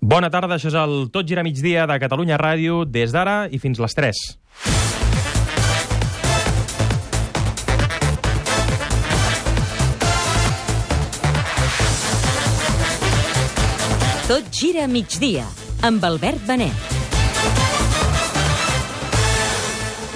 Bona tarda, això és el Tot gira migdia de Catalunya Ràdio, des d'ara i fins les 3. Tot gira migdia, amb Albert Benet.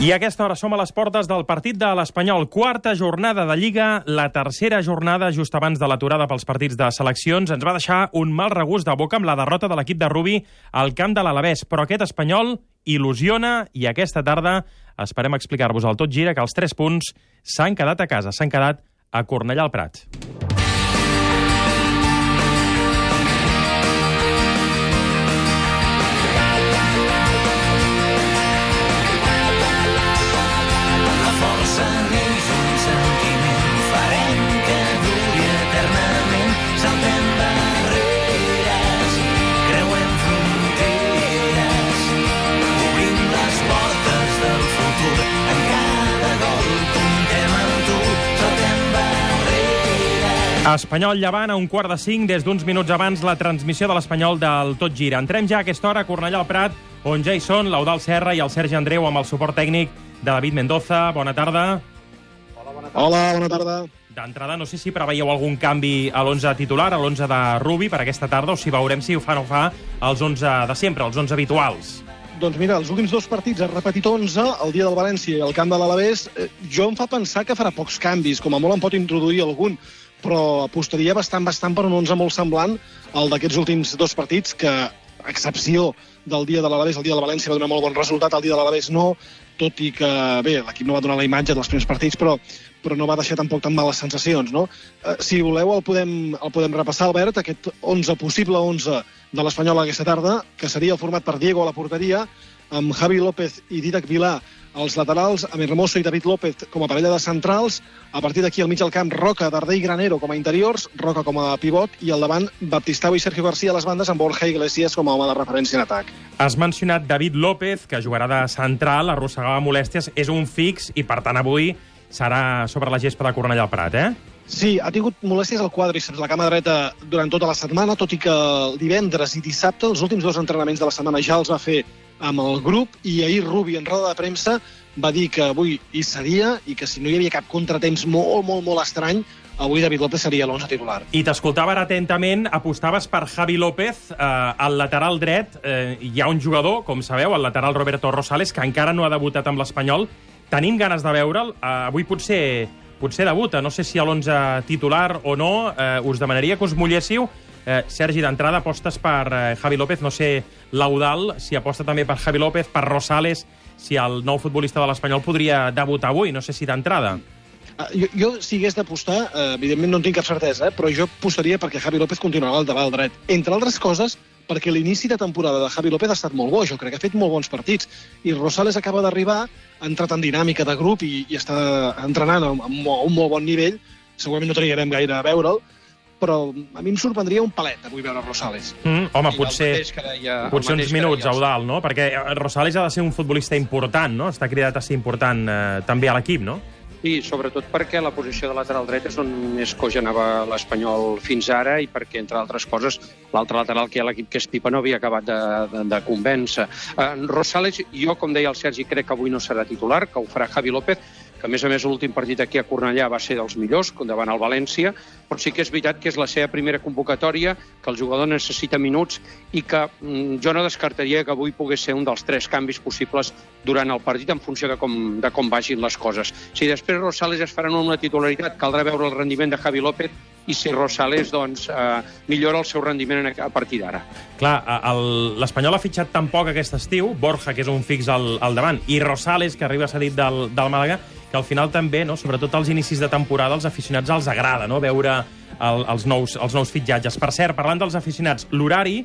I a aquesta hora som a les portes del partit de l'Espanyol. Quarta jornada de Lliga, la tercera jornada just abans de l'aturada pels partits de seleccions. Ens va deixar un mal regust de boca amb la derrota de l'equip de Rubi al camp de l'Alavés. Però aquest Espanyol il·lusiona i aquesta tarda esperem explicar-vos al Tot Gira que els tres punts s'han quedat a casa, s'han quedat a Cornellà al Prat. Espanyol llevant a un quart de cinc, des d'uns minuts abans la transmissió de l'Espanyol del Tot Gira. Entrem ja a aquesta hora a Cornellà al Prat, on ja hi són l'Eudal Serra i el Sergi Andreu amb el suport tècnic de David Mendoza. Bona tarda. Hola, bona tarda. D'entrada, no sé si preveieu algun canvi a l'11 titular, a l'11 de Rubi per aquesta tarda, o si veurem si ho fa o no fa els 11 de sempre, els 11 habituals. Doncs mira, els últims dos partits ha repetit 11, el dia del València i el camp de l'Alavés. Eh, Jo em fa pensar que farà pocs canvis, com a molt en pot introduir algun, però apostaria bastant, bastant per un 11 molt semblant al d'aquests últims dos partits, que, a excepció del dia de l'Alavés, el dia del València va donar molt bon resultat, el dia de l'Alavés no, tot i que, bé, l'equip no va donar la imatge dels primers partits, però, però no va deixar tampoc tan males sensacions, no? Eh, si voleu, el podem, el podem repassar, Albert, aquest 11, possible 11 de l'Espanyol aquesta tarda, que seria el format per Diego a la porteria, amb Javi López i Didac Vilà als laterals, amb Hermoso i David López com a parella de centrals, a partir d'aquí al mig del camp Roca, Darder i Granero com a interiors, Roca com a pivot, i al davant Baptistao i Sergio García a les bandes amb Borja Iglesias com a home de referència en atac. Has mencionat David López, que jugarà de central, arrossegava molèsties, és un fix i, per tant, avui serà sobre la gespa de Cornellà al Prat, eh? Sí, ha tingut molèsties al quadríceps, la cama dreta, durant tota la setmana, tot i que el divendres i dissabte, els últims dos entrenaments de la setmana, ja els va fer amb el grup, i ahir Rubi, en roda de premsa, va dir que avui hi seria i que si no hi havia cap contratemps molt, molt, molt estrany, avui David López seria l'11 titular. I t'escoltava ara atentament, apostaves per Javi López, eh, al lateral dret. Eh, hi ha un jugador, com sabeu, el lateral Roberto Rosales, que encara no ha debutat amb l'Espanyol. Tenim ganes de veure'l. Eh, avui potser potser debuta. No sé si a l'11 titular o no. Eh, us demanaria que us mulléssiu. Eh, Sergi, d'entrada apostes per eh, Javi López. No sé, l'Eudal, si aposta també per Javi López, per Rosales, si el nou futbolista de l'Espanyol podria debutar avui. No sé si d'entrada. Uh, jo, jo, si hagués d'apostar, uh, evidentment no en tinc cap certesa, eh, però jo apostaria perquè Javi López continuarà al lateral dret. Entre altres coses, perquè l'inici de temporada de Javi López ha estat molt bo, jo crec que ha fet molt bons partits, i Rosales acaba d'arribar, ha entrat en dinàmica de grup i, i està entrenant a, un a un molt bon nivell, segurament no trigarem gaire a veure'l, però a mi em sorprendria un palet avui veure Rosales. Mm, home, I potser... deia- Potser uns minuts, Eudal, no? Perquè eh, Rosales ha de ser un futbolista important, no? Està cridat a ser important eh, també a l'equip, no? Sí, sobretot perquè la posició de lateral dret és on més coix anava l'Espanyol fins ara i perquè, entre altres coses, l'altre lateral que hi ha a l'equip, que és Pipa, no havia acabat de, de, de convèncer. Uh, Rosales, jo, com deia el Sergi, crec que avui no serà titular, que ho farà Javi López, que a més a més l'últim partit aquí a Cornellà va ser dels millors, davant el València, però sí que és veritat que és la seva primera convocatòria, que el jugador necessita minuts i que mm, jo no descartaria que avui pogués ser un dels tres canvis possibles durant el partit en funció de com, de com vagin les coses. Si després Rosales es farà una titularitat, caldrà veure el rendiment de Javi López i si Rosales doncs, eh, millora el seu rendiment en- a partir d'ara. Clar, l'Espanyol ha fitxat tan poc aquest estiu, Borja, que és un fix al, al davant, i Rosales, que arriba cedit del, del Màlaga, que al final també, no, sobretot als inicis de temporada, als aficionats els agrada no, veure el, els, nous, els nous fitxatges. Per cert, parlant dels aficionats, l'horari,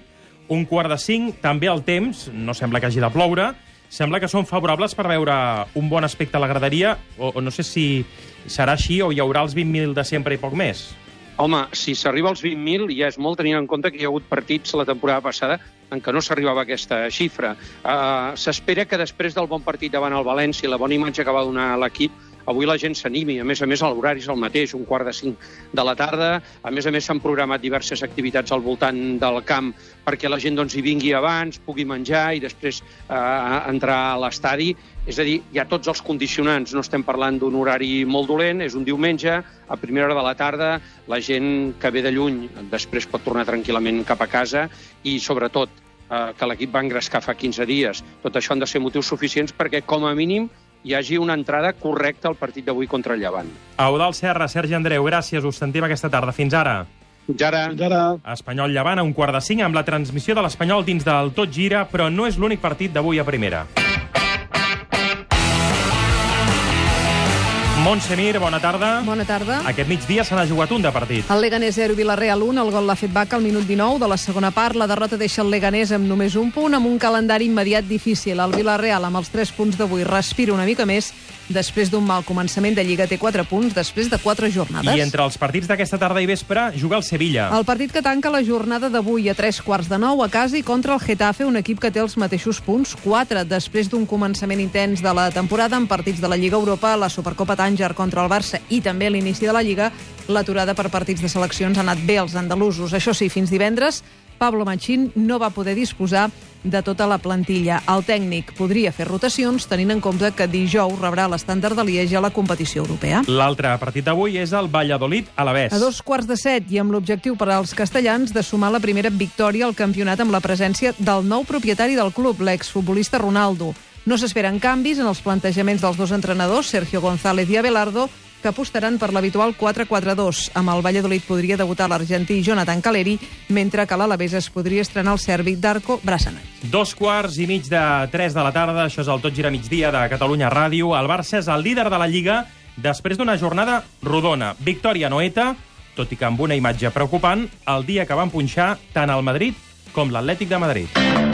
un quart de cinc, també el temps, no sembla que hagi de ploure, sembla que són favorables per veure un bon aspecte a la graderia, o, o no sé si serà així o hi haurà els 20.000 de sempre i poc més. Home, si s'arriba als 20.000 ja és molt tenint en compte que hi ha hagut partits la temporada passada en què no s'arribava a aquesta xifra. Uh, S'espera que després del bon partit davant el València i la bona imatge que va donar l'equip, avui la gent s'animi. A més a més, l'horari és el mateix, un quart de cinc de la tarda. A més a més, s'han programat diverses activitats al voltant del camp perquè la gent doncs, hi vingui abans, pugui menjar i després eh, entrar a l'estadi. És a dir, hi ha tots els condicionants. No estem parlant d'un horari molt dolent, és un diumenge, a primera hora de la tarda, la gent que ve de lluny després pot tornar tranquil·lament cap a casa i, sobretot, eh, que l'equip va engrescar fa 15 dies. Tot això han de ser motius suficients perquè, com a mínim, hi hagi una entrada correcta al partit d'avui contra el Llevant. Eudal Serra, Sergi Andreu, gràcies, us sentim aquesta tarda. Fins ara. Fins ara. Fins ara. Espanyol Llevant a un quart de cinc amb la transmissió de l'Espanyol dins del Tot Gira, però no és l'únic partit d'avui a primera. Montse Mir, bona tarda. Bona tarda. Aquest migdia se n'ha jugat un de partit. El Leganés 0, Villarreal 1, el gol l'ha fet Baca al minut 19 de la segona part. La derrota deixa el Leganés amb només un punt, amb un calendari immediat difícil. El Villarreal, amb els 3 punts d'avui, respira una mica més després d'un mal començament de Lliga. Té 4 punts després de 4 jornades. I entre els partits d'aquesta tarda i vespre juga el Sevilla. El partit que tanca la jornada d'avui a 3 quarts de 9 a casa i contra el Getafe, un equip que té els mateixos punts, 4, després d'un començament intens de la temporada en partits de la Lliga Europa, la Supercopa Tànger contra el Barça i també l'inici de la Lliga, l'aturada per partits de seleccions ha anat bé als andalusos. Això sí, fins divendres, Pablo Machín no va poder disposar de tota la plantilla. El tècnic podria fer rotacions, tenint en compte que dijous rebrà l'estàndard de Lieja a la competició europea. L'altre partit d'avui és el Valladolid a la A dos quarts de set i amb l'objectiu per als castellans de sumar la primera victòria al campionat amb la presència del nou propietari del club, l'exfutbolista Ronaldo. No s'esperen canvis en els plantejaments dels dos entrenadors, Sergio González i Abelardo, que apostaran per l'habitual 4-4-2. Amb el Valladolid podria debutar l'argentí Jonathan Caleri, mentre que l'Alavés es podria estrenar el serbi Darko Brasanac. Dos quarts i mig de 3 de la tarda, això és el Tot Gira Migdia de Catalunya Ràdio. El Barça és el líder de la Lliga després d'una jornada rodona. Victòria noeta, tot i que amb una imatge preocupant, el dia que van punxar tant el Madrid com l'Atlètic de Madrid.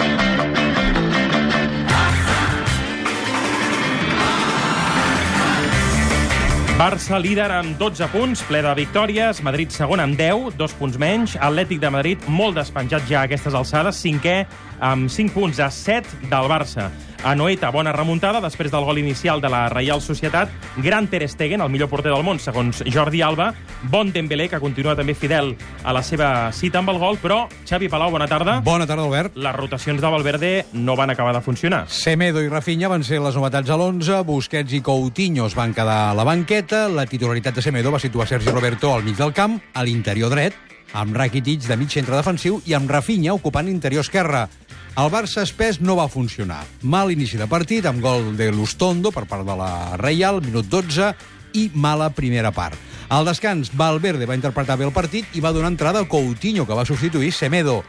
Barça líder amb 12 punts, ple de victòries, Madrid segon amb 10, dos punts menys, Atlètic de Madrid molt despenjat ja a aquestes alçades, cinquè amb 5 punts a 7 del Barça. A Noeta, bona remuntada després del gol inicial de la Reial Societat. Gran Ter Stegen, el millor porter del món, segons Jordi Alba. Bon Dembélé, que continua també fidel a la seva cita amb el gol. Però, Xavi Palau, bona tarda. Bona tarda, Albert. Les rotacions de Valverde no van acabar de funcionar. Semedo i Rafinha van ser les novetats a l'11, Busquets i Coutinho es van quedar a la banqueta, la titularitat de Semedo va situar Sergi Roberto al mig del camp, a l'interior dret, amb Rakitic de mig centre defensiu i amb Rafinha ocupant l'interior esquerre. El Barça espès no va funcionar. Mal inici de partit, amb gol de Lustondo per part de la Reial, minut 12, i mala primera part. Al descans, Valverde va interpretar bé el partit i va donar entrada a Coutinho, que va substituir Semedo.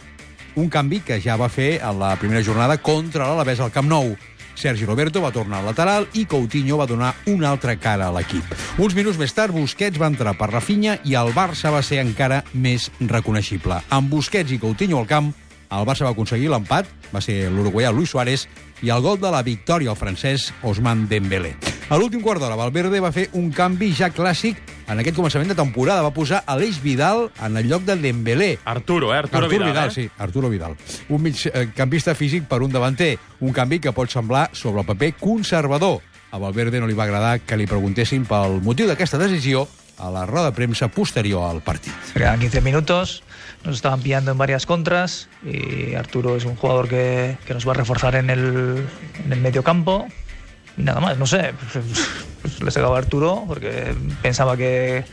Un canvi que ja va fer a la primera jornada contra l'Alavés al Camp Nou. Sergi Roberto va tornar al lateral i Coutinho va donar una altra cara a l'equip. Uns minuts més tard, Busquets va entrar per Rafinha i el Barça va ser encara més reconeixible. Amb Busquets i Coutinho al camp, el Barça va aconseguir l'empat, va ser l'uruguaià Luis Suárez, i el gol de la victòria al francès Osman Dembélé. A l'últim quart d'hora, Valverde va fer un canvi ja clàssic en aquest començament de temporada. Va posar Aleix Vidal en el lloc de Dembélé. Arturo, eh? Arturo, Arturo Vidal, Vidal, eh? sí, Arturo Vidal. Un mig eh, campista físic per un davanter. Un canvi que pot semblar, sobre el paper, conservador. A Valverde no li va agradar que li preguntessin pel motiu d'aquesta decisió a la roda de premsa posterior al partit. Quedan 15 minutos, nos estaban pillando en varias contras y Arturo es un jugador que, que nos va a reforzar en el, en el medio campo. Y nada más, no sé, le sacaba a Arturo porque pensaba que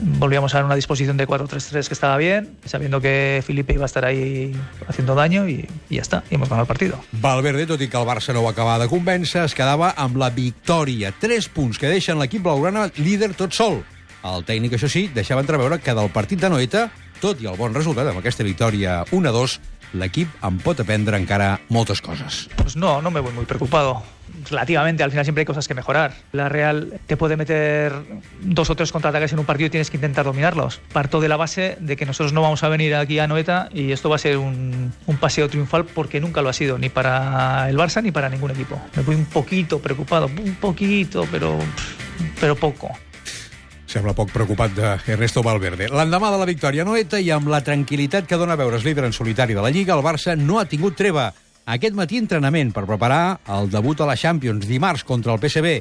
volvíamos a una disposición de 4-3-3 que estaba bien, sabiendo que Felipe iba a estar ahí haciendo daño y, y ya está, y hemos ganado el partido. Valverde, tot i que el Barça no va acabar de convèncer, es quedava amb la victòria. Tres punts que deixen l'equip blaugrana líder tot sol. El tècnic, això sí, deixava entreveure que del partit de Noeta, tot i el bon resultat amb aquesta victòria 1-2, l'equip en pot aprendre encara moltes coses. Pues no, no me voy muy preocupado. Relativamente, al final siempre hay cosas que mejorar. La Real te puede meter dos o tres contraataques en un partido y tienes que intentar dominarlos. Parto de la base de que nosotros no vamos a venir aquí a Noeta y esto va a ser un, un paseo triunfal porque nunca lo ha sido, ni para el Barça ni para ningún equipo. Me voy un poquito preocupado, un poquito, pero, pero poco. Sembla poc preocupat de Ernesto Valverde. L'endemà de la victòria Noeta i amb la tranquil·litat que dona veure's líder en solitari de la Lliga, el Barça no ha tingut treva. Aquest matí entrenament per preparar el debut a la Champions dimarts contra el PSV.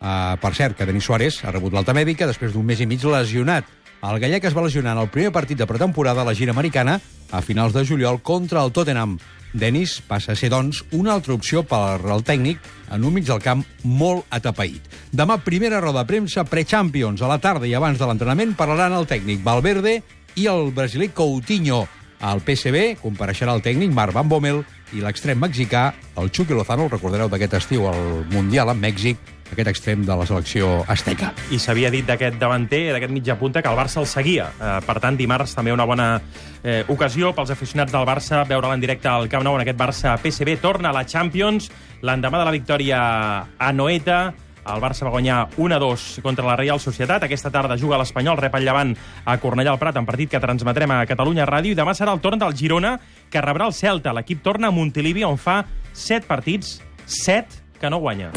Uh, per cert, que Denis Suárez ha rebut l'alta mèdica després d'un mes i mig lesionat. El gallec es va lesionar en el primer partit de pretemporada a la gira americana a finals de juliol contra el Tottenham. Denis passa a ser, doncs, una altra opció per al tècnic en un mig del camp molt atapeït. Demà, primera roda de premsa pre-Champions. A la tarda i abans de l'entrenament parlaran el tècnic Valverde i el brasiler Coutinho. Al PSB compareixerà el tècnic Marc Van Bommel i l'extrem mexicà, el Chucky Lozano, el recordareu d'aquest estiu al Mundial en Mèxic, aquest extrem de la selecció azteca. I s'havia dit d'aquest davanter, d'aquest mitja punta, que el Barça el seguia. Eh, per tant, dimarts també una bona eh, ocasió pels aficionats del Barça veure'l en directe al Camp Nou en aquest Barça PSB. Torna a la Champions l'endemà de la victòria a Noeta. El Barça va guanyar 1-2 contra la Real Societat. Aquesta tarda juga l'Espanyol, rep el llevant a Cornellà al Prat, en partit que transmetrem a Catalunya Ràdio. I demà serà el torn del Girona, que rebrà el Celta. L'equip torna a Montilivi, on fa 7 partits, 7 que no guanya.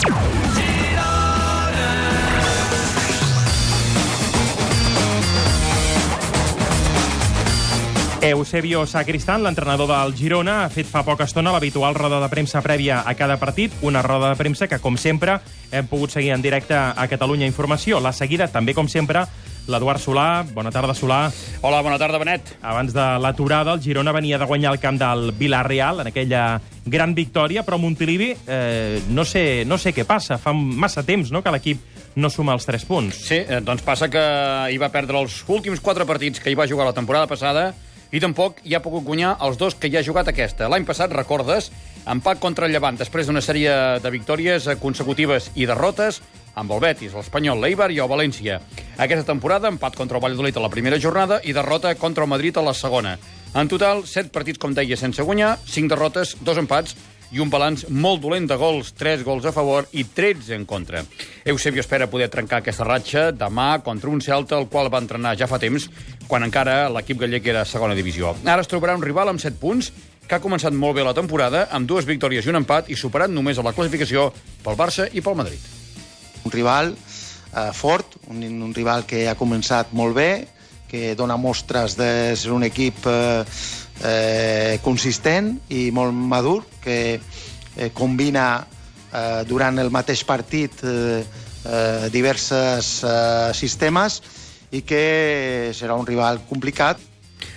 Eusebio Sacristán, l'entrenador del Girona, ha fet fa poca estona l'habitual roda de premsa prèvia a cada partit, una roda de premsa que, com sempre, hem pogut seguir en directe a Catalunya Informació. La seguida, també com sempre, l'Eduard Solà. Bona tarda, Solà. Hola, bona tarda, Benet. Abans de l'aturada, el Girona venia de guanyar el camp del Villarreal en aquella gran victòria, però Montilivi, eh, no, sé, no sé què passa. Fa massa temps no, que l'equip no suma els 3 punts. Sí, eh, doncs passa que hi va perdre els últims quatre partits que hi va jugar la temporada passada i tampoc hi ha pogut guanyar els dos que hi ha jugat aquesta. L'any passat, recordes, empat contra el Llevant després d'una sèrie de victòries consecutives i derrotes amb el Betis, l'Espanyol, l'Eibar i el València. Aquesta temporada, empat contra el Valladolid a la primera jornada i derrota contra el Madrid a la segona. En total, 7 partits, com deia, sense guanyar, 5 derrotes, 2 empats i un balanç molt dolent de gols, 3 gols a favor i 13 en contra. Eusebio espera poder trencar aquesta ratxa demà contra un Celta, el qual va entrenar ja fa temps, quan encara l'equip gallec era a segona divisió. Ara es trobarà un rival amb 7 punts, que ha començat molt bé la temporada, amb dues victòries i un empat, i superant només a la classificació pel Barça i pel Madrid. Un rival eh, fort, un, un rival que ha començat molt bé, que dona mostres de ser un equip eh, eh, consistent i molt madur, que eh, combina eh, durant el mateix partit eh, eh, diversos eh, sistemes i que serà un rival complicat.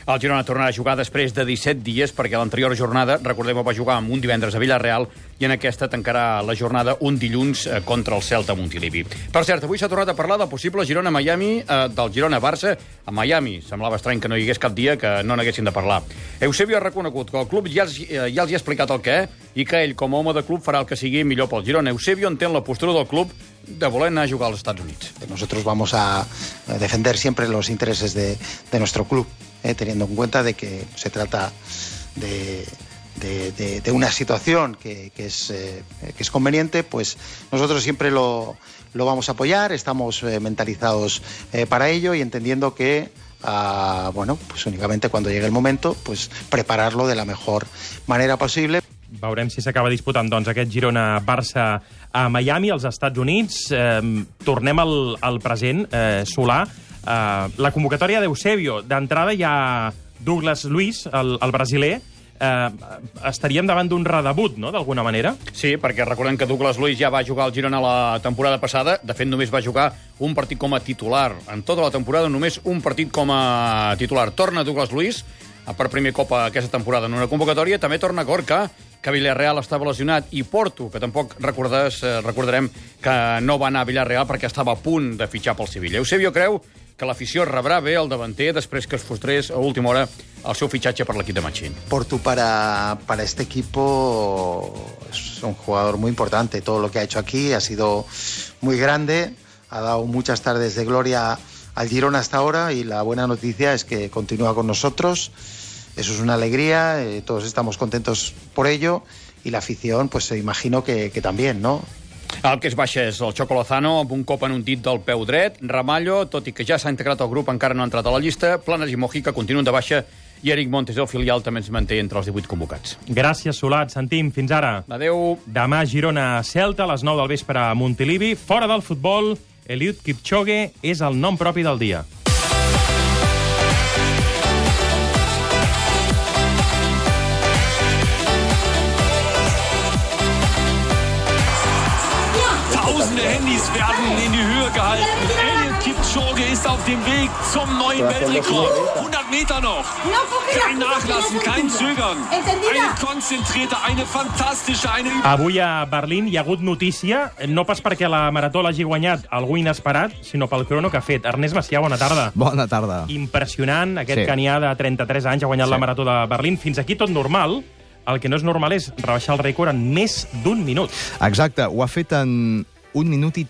El Girona tornarà a jugar després de 17 dies perquè l'anterior jornada, recordem, va jugar amb un divendres a Villarreal i en aquesta tancarà la jornada un dilluns eh, contra el Celta Montilivi. Per cert, avui s'ha tornat a parlar del possible Girona-Miami, eh, del Girona-Barça a Miami. Semblava estrany que no hi hagués cap dia que no n'haguessin de parlar. Eusebio ha reconegut que el club ja els, eh, ja els hi ha explicat el què i que ell, com a home de club, farà el que sigui millor pel Girona. Eusebio entén la postura del club de voler anar a jugar als Estats Units. Nosotros vamos a defender siempre los intereses de, de nuestro club, eh, teniendo en cuenta de que se trata de, de, de, de una situación que, que, es, eh, que es conveniente, pues nosotros siempre lo, lo vamos a apoyar, estamos eh, mentalizados eh, para ello y entendiendo que ah, bueno, pues únicamente cuando llegue el momento, pues prepararlo de la mejor manera posible. Veurem si s'acaba disputant doncs, aquest Girona-Barça a Miami, als Estats Units. Eh, tornem al, al present, eh, Solà. Eh, la convocatòria d'Eusebio. D'entrada hi ha Douglas Luiz, el, el brasiler. Eh, estaríem davant d'un redebut, no?, d'alguna manera. Sí, perquè recordem que Douglas Luiz ja va jugar al Girona la temporada passada. De fet, només va jugar un partit com a titular. En tota la temporada, només un partit com a titular. Torna Douglas Luiz, per primer cop aquesta temporada en una convocatòria. També torna Gorka, que Villarreal estava lesionat, i Porto, que tampoc recordes, eh, recordarem que no va anar a Villarreal perquè estava a punt de fitxar pel Sevilla. Eusebio creu que l'afició rebrà bé el davanter després que es frustrés a última hora el seu fitxatge per l'equip de Machín. Porto para, para este equipo es un jugador muy importante. Todo lo que ha hecho aquí ha sido muy grande, ha dado muchas tardes de gloria al Girona hasta ahora y la buena noticia es que continúa con nosotros. Eso es una alegría, eh, todos estamos contentos por ello y la afición, pues imagino que, que también, ¿no? El que es baixa és el Choco Lozano, amb un cop en un dit del peu dret. Ramallo, tot i que ja s'ha integrat al grup, encara no ha entrat a la llista. Planes i Mojica continuen de baixa i Eric Montes, el filial, també ens manté entre els 18 convocats. Gràcies, Solà. Et sentim. Fins ara. Adeu. Demà Girona-Celta, a les 9 del vespre a Montilivi. Fora del futbol, Eliud Kipchoge és el nom propi del dia. Höhe gehalten. Eliud Kipchoge ist auf dem Weg zum neuen Weltrekord. 100 Meter noch. Kein Nachlassen, kein Zögern. Eine konzentrierte, eine fantastische, eine... Avui a Berlín hi ha hagut notícia, no pas perquè la marató l'hagi guanyat algú inesperat, sinó pel crono que ha fet. Ernest Macià, bona tarda. Bona tarda. Impressionant, aquest Sí. canià de 33 anys ha guanyat sí. la marató de Berlín. Fins aquí tot normal. El que no és normal és rebaixar el rècord en més d'un minut. Exacte, ho ha fet en un minut i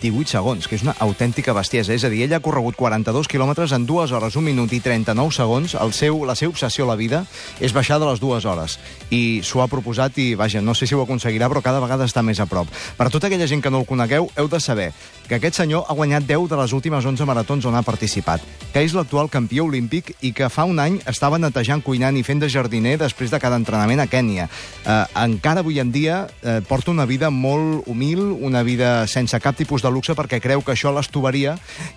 18 segons, que és una autèntica bestiesa. És a dir, ell ha corregut 42 quilòmetres en 2 hores, 1 minut i 39 segons. El seu, la seva obsessió a la vida és baixar de les dues hores. I s'ho ha proposat i, vaja, no sé si ho aconseguirà, però cada vegada està més a prop. Per tota aquella gent que no el conegueu, heu de saber que aquest senyor ha guanyat 10 de les últimes 11 maratons on ha participat, que és l'actual campió olímpic i que fa un any estava netejant, cuinant i fent de jardiner després de cada entrenament a Kènia. Eh, encara avui en dia eh, porta una vida molt humil, una vida sense cap tipus de luxe perquè creu que això l'estovaria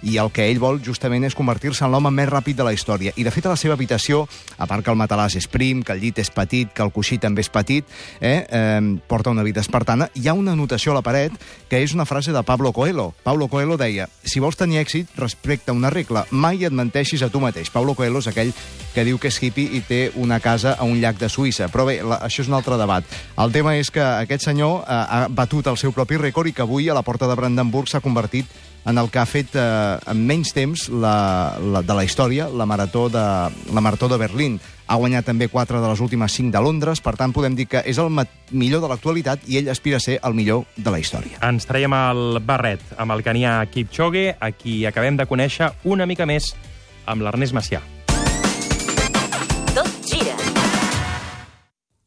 i el que ell vol justament és convertir-se en l'home més ràpid de la història. I de fet a la seva habitació, a part que el matalàs és prim, que el llit és petit, que el coixí també és petit, eh, eh, porta una vida espartana, hi ha una anotació a la paret que és una frase de Pablo Coelho. Pablo Coelho deia, si vols tenir èxit, respecta una regla, mai et menteixis a tu mateix. Pablo Coelho és aquell que diu que és hippie i té una casa a un llac de Suïssa. Però bé, la, això és un altre debat. El tema és que aquest senyor eh, ha batut el seu propi rècord i que avui a la porta de Brandenburg s'ha convertit en el que ha fet eh, en menys temps la, la, de la història la marató de, la marató de Berlín. Ha guanyat també quatre de les últimes cinc de Londres, per tant podem dir que és el millor de l'actualitat i ell aspira a ser el millor de la història. Ens traiem el barret amb el canià Kipchoge, a qui acabem de conèixer una mica més amb l'Ernest Macià.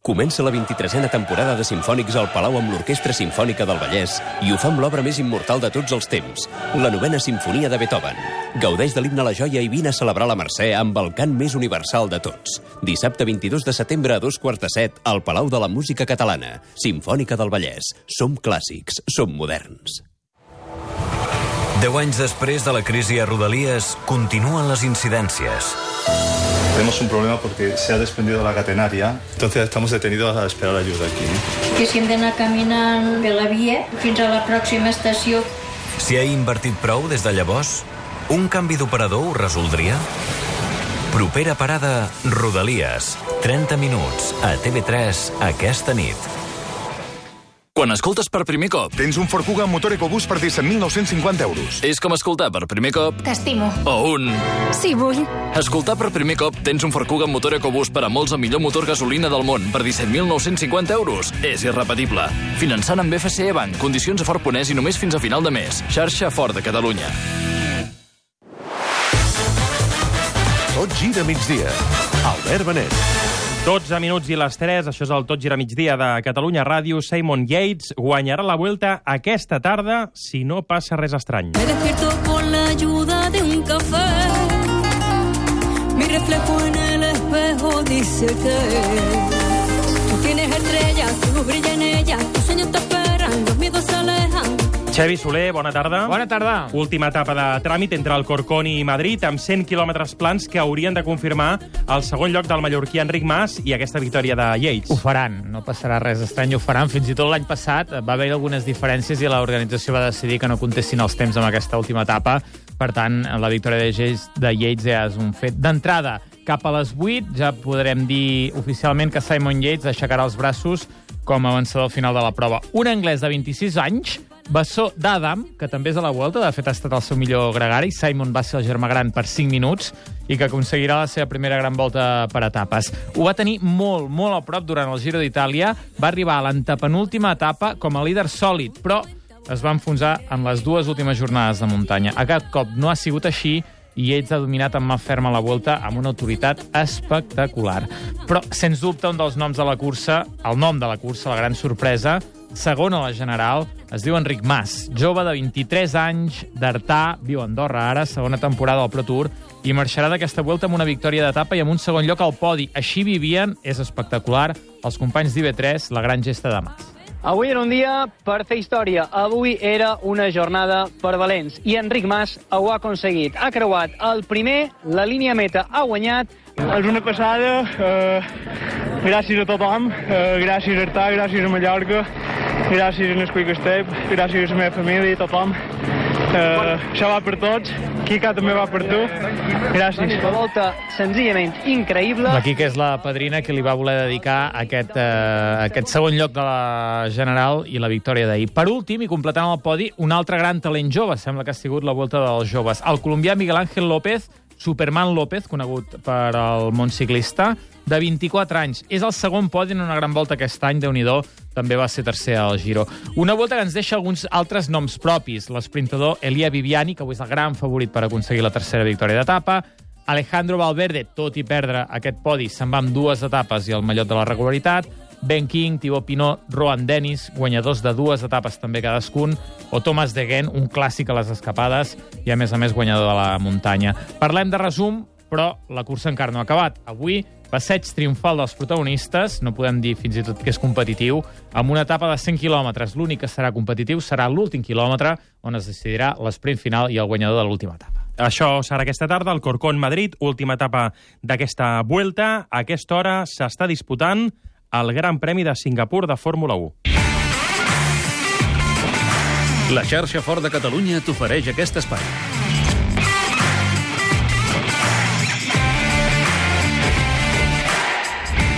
Comença la 23a temporada de Simfònics al Palau amb l'Orquestra Simfònica del Vallès i ho fa amb l'obra més immortal de tots els temps, la novena Simfonia de Beethoven. Gaudeix de l'himne a la joia i vine a celebrar la Mercè amb el cant més universal de tots. Dissabte 22 de setembre a dos quarts de set al Palau de la Música Catalana. Simfònica del Vallès. Som clàssics, som moderns. Deu anys després de la crisi a Rodalies, continuen les incidències. Tenemos un problema porque se ha desprendido la catenaria, entonces estamos detenidos a esperar ayuda aquí. que si hem d'anar caminant per la via fins a la pròxima estació. Si ha invertit prou des de llavors, un canvi d'operador ho resoldria? Propera parada, Rodalies. 30 minuts a TV3 aquesta nit. Quan escoltes per primer cop... Tens un Ford Kuga amb motor EcoBoost per 17.950 euros. És com escoltar per primer cop... T'estimo. O un... Sí, vull. Escoltar per primer cop tens un Ford Kuga amb motor EcoBoost per a molts el millor motor gasolina del món per 17.950 euros. És irrepetible. Finançant amb FCE Bank. Condicions a Ford Ponès i només fins a final de mes. Xarxa Ford de Catalunya. Tot gira migdia. Albert Benet. 12 minuts i les 3, això és el Tot gira migdia de Catalunya Ràdio. Simon Yates guanyarà la Vuelta aquesta tarda si no passa res estrany. Me despierto con la ayuda de un café. Mi reflejo en el espejo dice que tú tienes estrellas, tu luz brilla en ellas, tus sueños te esperan, los miedos se alejan. Xavi Soler, bona tarda. Bona tarda. Última etapa de tràmit entre el Corcón i Madrid, amb 100 quilòmetres plans que haurien de confirmar el segon lloc del mallorquí Enric Mas i aquesta victòria de Yates. Ho faran, no passarà res estrany, ho faran. Fins i tot l'any passat va haver algunes diferències i l'organització va decidir que no contestin els temps amb aquesta última etapa. Per tant, la victòria de Yates, de Yates ja és un fet. D'entrada, cap a les 8 ja podrem dir oficialment que Simon Yates aixecarà els braços com a vencedor final de la prova. Un anglès de 26 anys, bessó d'Adam, que també és a la Vuelta, de fet ha estat el seu millor gregari, Simon va ser el germà gran per 5 minuts, i que aconseguirà la seva primera gran volta per etapes. Ho va tenir molt, molt a prop durant el Giro d'Itàlia, va arribar a l'antepenúltima etapa com a líder sòlid, però es va enfonsar en les dues últimes jornades de muntanya. Aquest cop no ha sigut així, i ells ha dominat amb mà ferma la volta amb una autoritat espectacular. Però, sens dubte, un dels noms de la cursa, el nom de la cursa, la gran sorpresa, segon a la general, es diu Enric Mas, jove de 23 anys, d'Artà, viu a Andorra ara, segona temporada al Pro Tour, i marxarà d'aquesta volta amb una victòria d'etapa i amb un segon lloc al podi. Així vivien, és espectacular, els companys d'IB3, la gran gesta de Mas. Avui era un dia per fer història. Avui era una jornada per valents. I Enric Mas ho ha aconseguit. Ha creuat el primer, la línia meta ha guanyat. És una passada. Eh, gràcies a tothom. Eh, gràcies a Artà, gràcies a Mallorca. Gràcies a el que estem, gràcies a la meva família i tothom. Uh, això va per tots, Quica també va per tu. Gràcies. Una volta senzillament increïble. La Quica és la padrina que li va voler dedicar aquest, eh, aquest segon lloc de la General i la victòria d'ahir. Per últim, i completant el podi, un altre gran talent jove, sembla que ha sigut la volta dels joves. El colombià Miguel Ángel López, Superman López, conegut per al món ciclista, de 24 anys. És el segon podi en una gran volta aquest any, de nhi també va ser tercer al Giro. Una volta que ens deixa alguns altres noms propis. L'esprintador Elia Viviani, que avui és el gran favorit per aconseguir la tercera victòria d'etapa. Alejandro Valverde, tot i perdre aquest podi, se'n va amb dues etapes i el mallot de la regularitat. Ben King, Thibaut Pinot, Rohan Dennis, guanyadors de dues etapes també cadascun, o Thomas de Gent, un clàssic a les escapades i, a més a més, guanyador de la muntanya. Parlem de resum, però la cursa encara no ha acabat. Avui, passeig triomfal dels protagonistes, no podem dir fins i tot que és competitiu, amb una etapa de 100 quilòmetres. L'únic que serà competitiu serà l'últim quilòmetre, on es decidirà l'esprint final i el guanyador de l'última etapa. Això serà aquesta tarda, el Corcón Madrid, última etapa d'aquesta vuelta. A aquesta hora s'està disputant el Gran Premi de Singapur de Fórmula 1. La xarxa Fort de Catalunya t'ofereix aquest espai.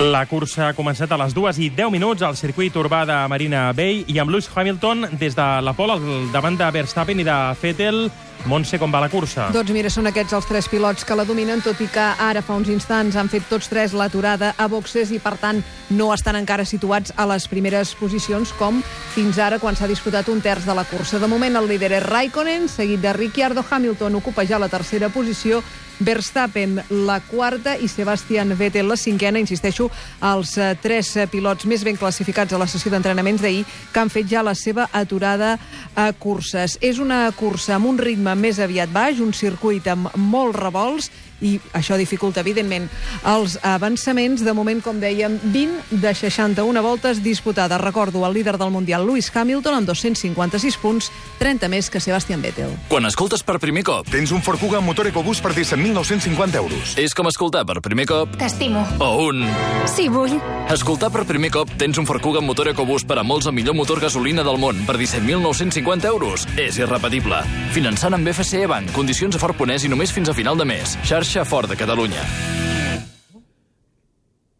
La cursa ha començat a les 2 i 10 minuts al circuit urbà de Marina Bay i amb Lewis Hamilton des de la pole al davant de Verstappen i de Vettel Montse, com va la cursa? Doncs mira, són aquests els tres pilots que la dominen, tot i que ara fa uns instants han fet tots tres l'aturada a boxes i, per tant, no estan encara situats a les primeres posicions, com fins ara quan s'ha disputat un terç de la cursa. De moment, el líder és Raikkonen, seguit de Ricciardo Hamilton, ocupa ja la tercera posició, Verstappen la quarta i Sebastian Vettel la cinquena. Insisteixo, els eh, tres pilots més ben classificats a la sessió d'entrenaments d'ahir que han fet ja la seva aturada a curses. És una cursa amb un ritme més aviat baix, un circuit amb molts revolts i això dificulta, evidentment, els avançaments. De moment, com dèiem, 20 de 61 voltes disputades. Recordo el líder del Mundial, Lewis Hamilton, amb 256 punts, 30 més que Sebastian Vettel. Quan escoltes per primer cop... Tens un Ford Kuga amb motor EcoBoost per 17.950 euros. És com escoltar per primer cop... T'estimo. O un... Sí, vull. Escoltar per primer cop tens un Ford Kuga amb motor EcoBoost per a molts el millor motor gasolina del món per 17.950 euros. És irrepetible. Finançant amb FCE Bank. Condicions a Fort Ponès i només fins a final de mes. Xarxa xarxa fort de Catalunya.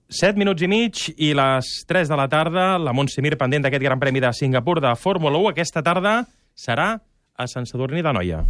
7 minuts i mig i les 3 de la tarda, la Montsemir pendent d'aquest Gran Premi de Singapur de Fórmula 1. Aquesta tarda serà a Sant Sadurní de Noia.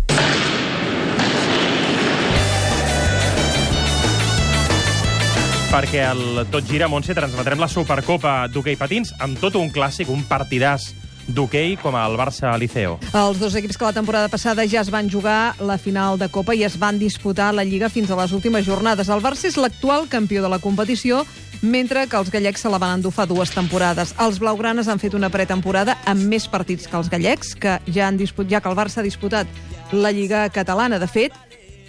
perquè el Tot Gira Montse transmetrem la Supercopa d'hoquei patins amb tot un clàssic, un partidàs d'hoquei com el Barça Liceo. Els dos equips que la temporada passada ja es van jugar la final de Copa i es van disputar la Lliga fins a les últimes jornades. El Barça és l'actual campió de la competició, mentre que els gallecs se la van endur fa dues temporades. Els blaugranes han fet una pretemporada amb més partits que els gallecs, que ja han disput, ja que el Barça ha disputat la Lliga catalana. De fet,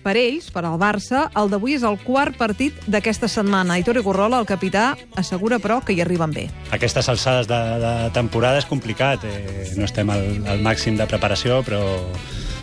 per ells, per al Barça, el d'avui és el quart partit d'aquesta setmana. Aitor Gorrola, el capità, assegura, però, que hi arriben bé. Aquestes alçades de, de temporada és complicat. Eh, no estem al, al màxim de preparació, però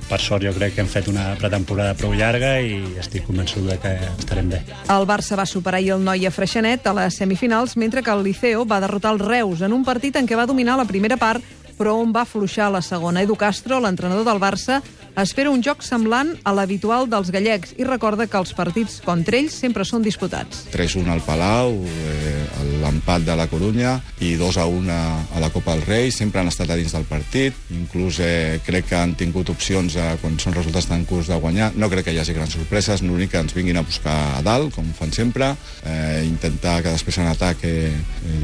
per sort jo crec que hem fet una pretemporada prou llarga i estic convençut de que estarem bé. El Barça va superar ahir el Noia Freixenet a les semifinals, mentre que el Liceo va derrotar el Reus en un partit en què va dominar la primera part però on va fluixar la segona. Edu Castro, l'entrenador del Barça, espera un joc semblant a l'habitual dels gallecs i recorda que els partits contra ells sempre són disputats. 3-1 al Palau, eh, l'empat de la Corunya i 2-1 a la Copa del Rei, sempre han estat a dins del partit, inclús eh, crec que han tingut opcions eh, quan són resultats tan curts de guanyar. No crec que hi hagi grans sorpreses, l'únic que ens vinguin a buscar a dalt, com fan sempre, eh, intentar que després en atac eh,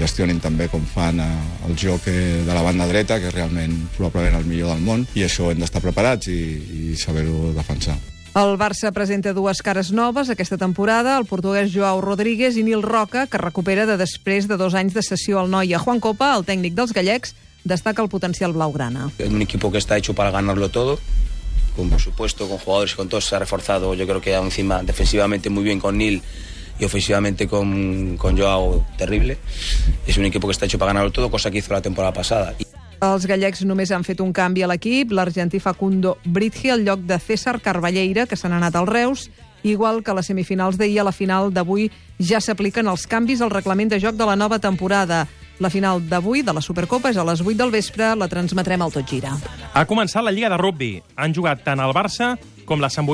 gestionin també com fan eh, el joc eh, de la banda dreta, que és realment probablement el millor del món, i això hem d'estar preparats i, i saber-ho defensar. El Barça presenta dues cares noves aquesta temporada, el portuguès Joao Rodríguez i Nil Roca, que recupera de després de dos anys de sessió al Noia. Juan Copa, el tècnic dels gallecs, destaca el potencial blaugrana. Un equipo que está hecho para ganarlo todo, con, por supuesto, con jugadores, con todos se ha reforzado, yo creo que encima defensivamente muy bien con Nil y ofensivamente con, con Joao terrible. Es un equipo que está hecho para ganarlo todo, cosa que hizo la temporada pasada. Els gallecs només han fet un canvi a l'equip. L'argentí Facundo Britgi al lloc de César Carballeira, que se n'ha anat al Reus, igual que a les semifinals d'ahir a la final d'avui ja s'apliquen els canvis al reglament de joc de la nova temporada. La final d'avui de la Supercopa és a les 8 del vespre, la transmetrem al Tot Gira. Ha començat la Lliga de Rugby. Han jugat tant el Barça com la Sant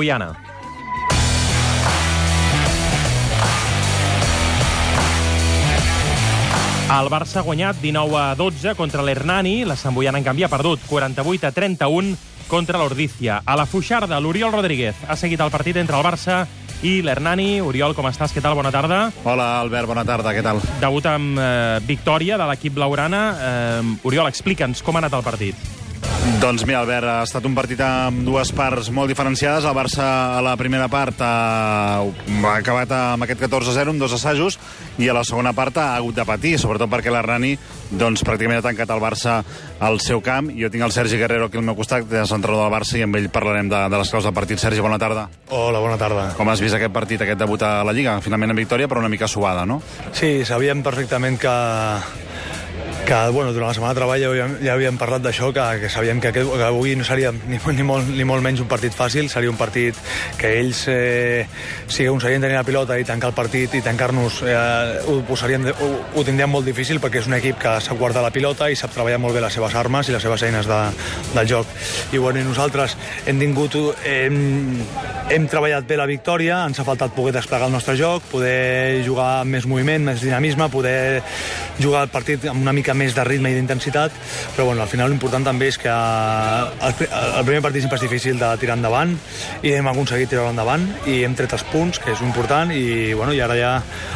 El Barça ha guanyat 19 a 12 contra l'Hernani. La Sant Boiana, en canvi, ha perdut 48 a 31 contra l'Ordícia. A la Fuixarda, l'Oriol Rodríguez ha seguit el partit entre el Barça i l'Hernani. Oriol, com estàs? Què tal? Bona tarda. Hola, Albert, bona tarda, què tal? Debut amb eh, victòria de l'equip blaugrana. Eh, Oriol, explica'ns com ha anat el partit. Doncs mira, Albert, ha estat un partit amb dues parts molt diferenciades. El Barça a la primera part ha, ha acabat amb aquest 14-0, amb dos assajos, i a la segona part ha hagut de patir, sobretot perquè l'Arrani doncs, pràcticament ha tancat el Barça al seu camp. Jo tinc el Sergi Guerrero aquí al meu costat, que és entrenador del Barça, i amb ell parlarem de, de les claus del partit. Sergi, bona tarda. Hola, bona tarda. Com has vist aquest partit, aquest debut a la Lliga? Finalment en victòria, però una mica suada, no? Sí, sabíem perfectament que que bueno, durant la setmana de treball ja havíem, ja havíem parlat d'això, que, que sabíem que, aquest, que avui no seria ni, ni, molt, ni molt menys un partit fàcil, seria un partit que ells eh, si aconseguien tenir la pilota i tancar el partit i tancar-nos eh, ho, posarien, ho, ho tindrien molt difícil perquè és un equip que sap guardar la pilota i sap treballar molt bé les seves armes i les seves eines de, del joc. I, bueno, i nosaltres hem tingut hem, hem treballat bé la victòria, ens ha faltat poder desplegar el nostre joc, poder jugar amb més moviment, més dinamisme, poder jugar el partit amb una mica més de ritme i d'intensitat, però bueno, al final l'important també és que el, el primer partit sempre és difícil de tirar endavant i hem aconseguit tirar endavant i hem tret els punts, que és important, i, bueno, i ara ja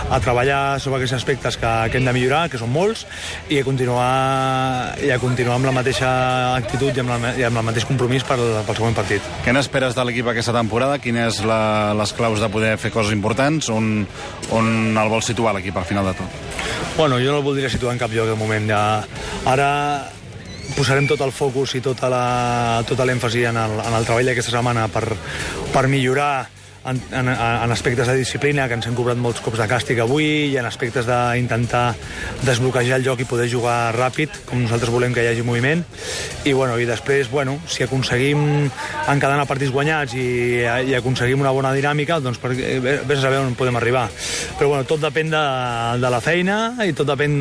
a treballar sobre aquests aspectes que, que hem de millorar, que són molts, i a continuar, i a continuar amb la mateixa actitud i amb, la, i amb el mateix compromís pel, pel següent partit. Què n'esperes de l'equip aquesta temporada? Quines la, les claus de poder fer coses importants? On, on el vols situar l'equip al final de tot? Bueno, jo no el voldria situar en cap lloc de moment. Ja. Ara posarem tot el focus i tota l'èmfasi en, el, en el treball d'aquesta setmana per, per millorar en, en, en aspectes de disciplina, que ens hem cobrat molts cops de càstig avui, i en aspectes d'intentar desbloquejar el joc i poder jugar ràpid, com nosaltres volem que hi hagi moviment. I, bueno, i després, bueno, si aconseguim encadenar partits guanyats i, i aconseguim una bona dinàmica, doncs per, vés a saber on podem arribar. Però bueno, tot depèn de, de la feina i tot depèn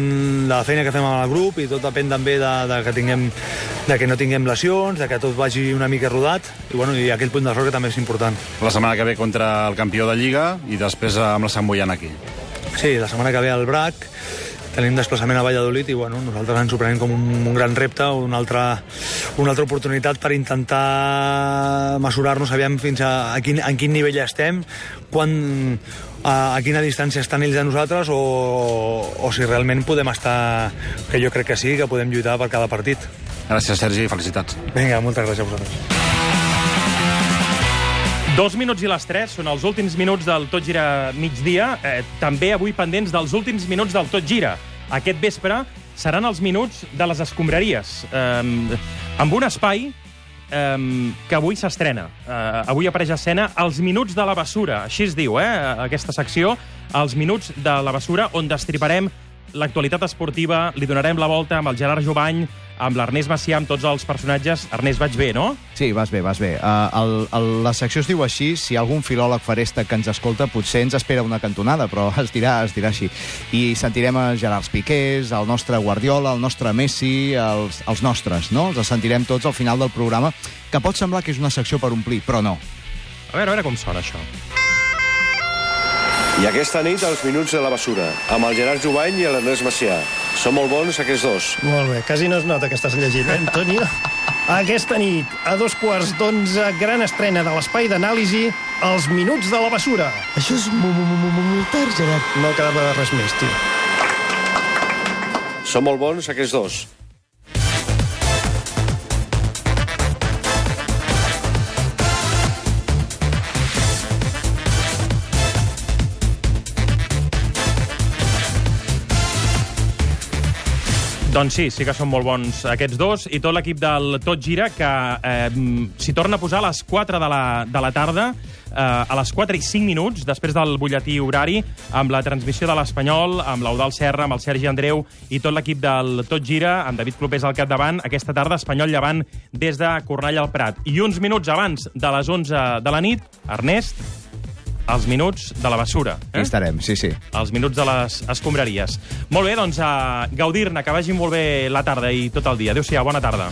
de la feina que fem amb el grup i tot depèn també de, de que tinguem de que no tinguem lesions, de que tot vagi una mica rodat i, bueno, i aquell punt d'error que també és important. La setmana que ve contra el campió de Lliga i després amb la Sant Boiana aquí. Sí, la setmana que ve al BRAC tenim desplaçament a Valladolid i bueno, nosaltres ens ho prenem com un, un gran repte, una altra, una altra oportunitat per intentar mesurar-nos, aviam fins a, a quin, en quin nivell estem, quan, a, a quina distància estan ells de nosaltres o, o si realment podem estar, que jo crec que sí, que podem lluitar per cada partit. Gràcies, Sergi, i felicitats. Vinga, moltes gràcies a vosaltres. Dos minuts i les tres són els últims minuts del Tot Gira migdia. Eh, també avui pendents dels últims minuts del Tot Gira. Aquest vespre seran els minuts de les escombraries. Eh, amb un espai eh, que avui s'estrena. Eh, avui apareix a escena Els Minuts de la Bessura. Així es diu, eh, aquesta secció. Els Minuts de la Bessura, on destriparem l'actualitat esportiva, li donarem la volta amb el Gerard Jovany, amb l'Ernest Macià, amb tots els personatges. Ernest, vaig bé, no? Sí, vas bé, vas bé. Uh, el, el, la secció es diu així, si algun filòleg faresta que ens escolta potser ens espera una cantonada, però es dirà, es dirà així. I sentirem a Gerard Piqués, el nostre Guardiola, el nostre Messi, els, els nostres, no? Els sentirem tots al final del programa, que pot semblar que és una secció per omplir, però no. A veure, a veure com sona això. I aquesta nit, els Minuts de la Bessura, amb el Gerard Jovany i l'Ernest Macià. Són molt bons, aquests dos. Molt bé, quasi no es nota que estàs llegint, eh, Antonio? Aquesta nit, a dos quarts d'onze, gran estrena de l'espai d'anàlisi, Els Minuts de la Bessura. Això és molt tard, Gerard. No quedava res més, tio. Són molt bons, aquests dos. Doncs sí, sí que són molt bons aquests dos i tot l'equip del Tot Gira que eh, s'hi torna a posar a les 4 de la, de la tarda eh, a les 4 i 5 minuts, després del butlletí horari, amb la transmissió de l'Espanyol, amb l'Eudal Serra, amb el Sergi Andreu i tot l'equip del Tot Gira, amb David Clopés al capdavant, aquesta tarda Espanyol llevant des de Cornellà al Prat. I uns minuts abans de les 11 de la nit, Ernest... els minuts de la bessura. Eh? Hi estarem, sí, sí. Els minuts de les escombraries. Molt bé, doncs, a gaudir-ne, que vagi molt bé la tarda i tot el dia. Adéu-siau, bona tarda.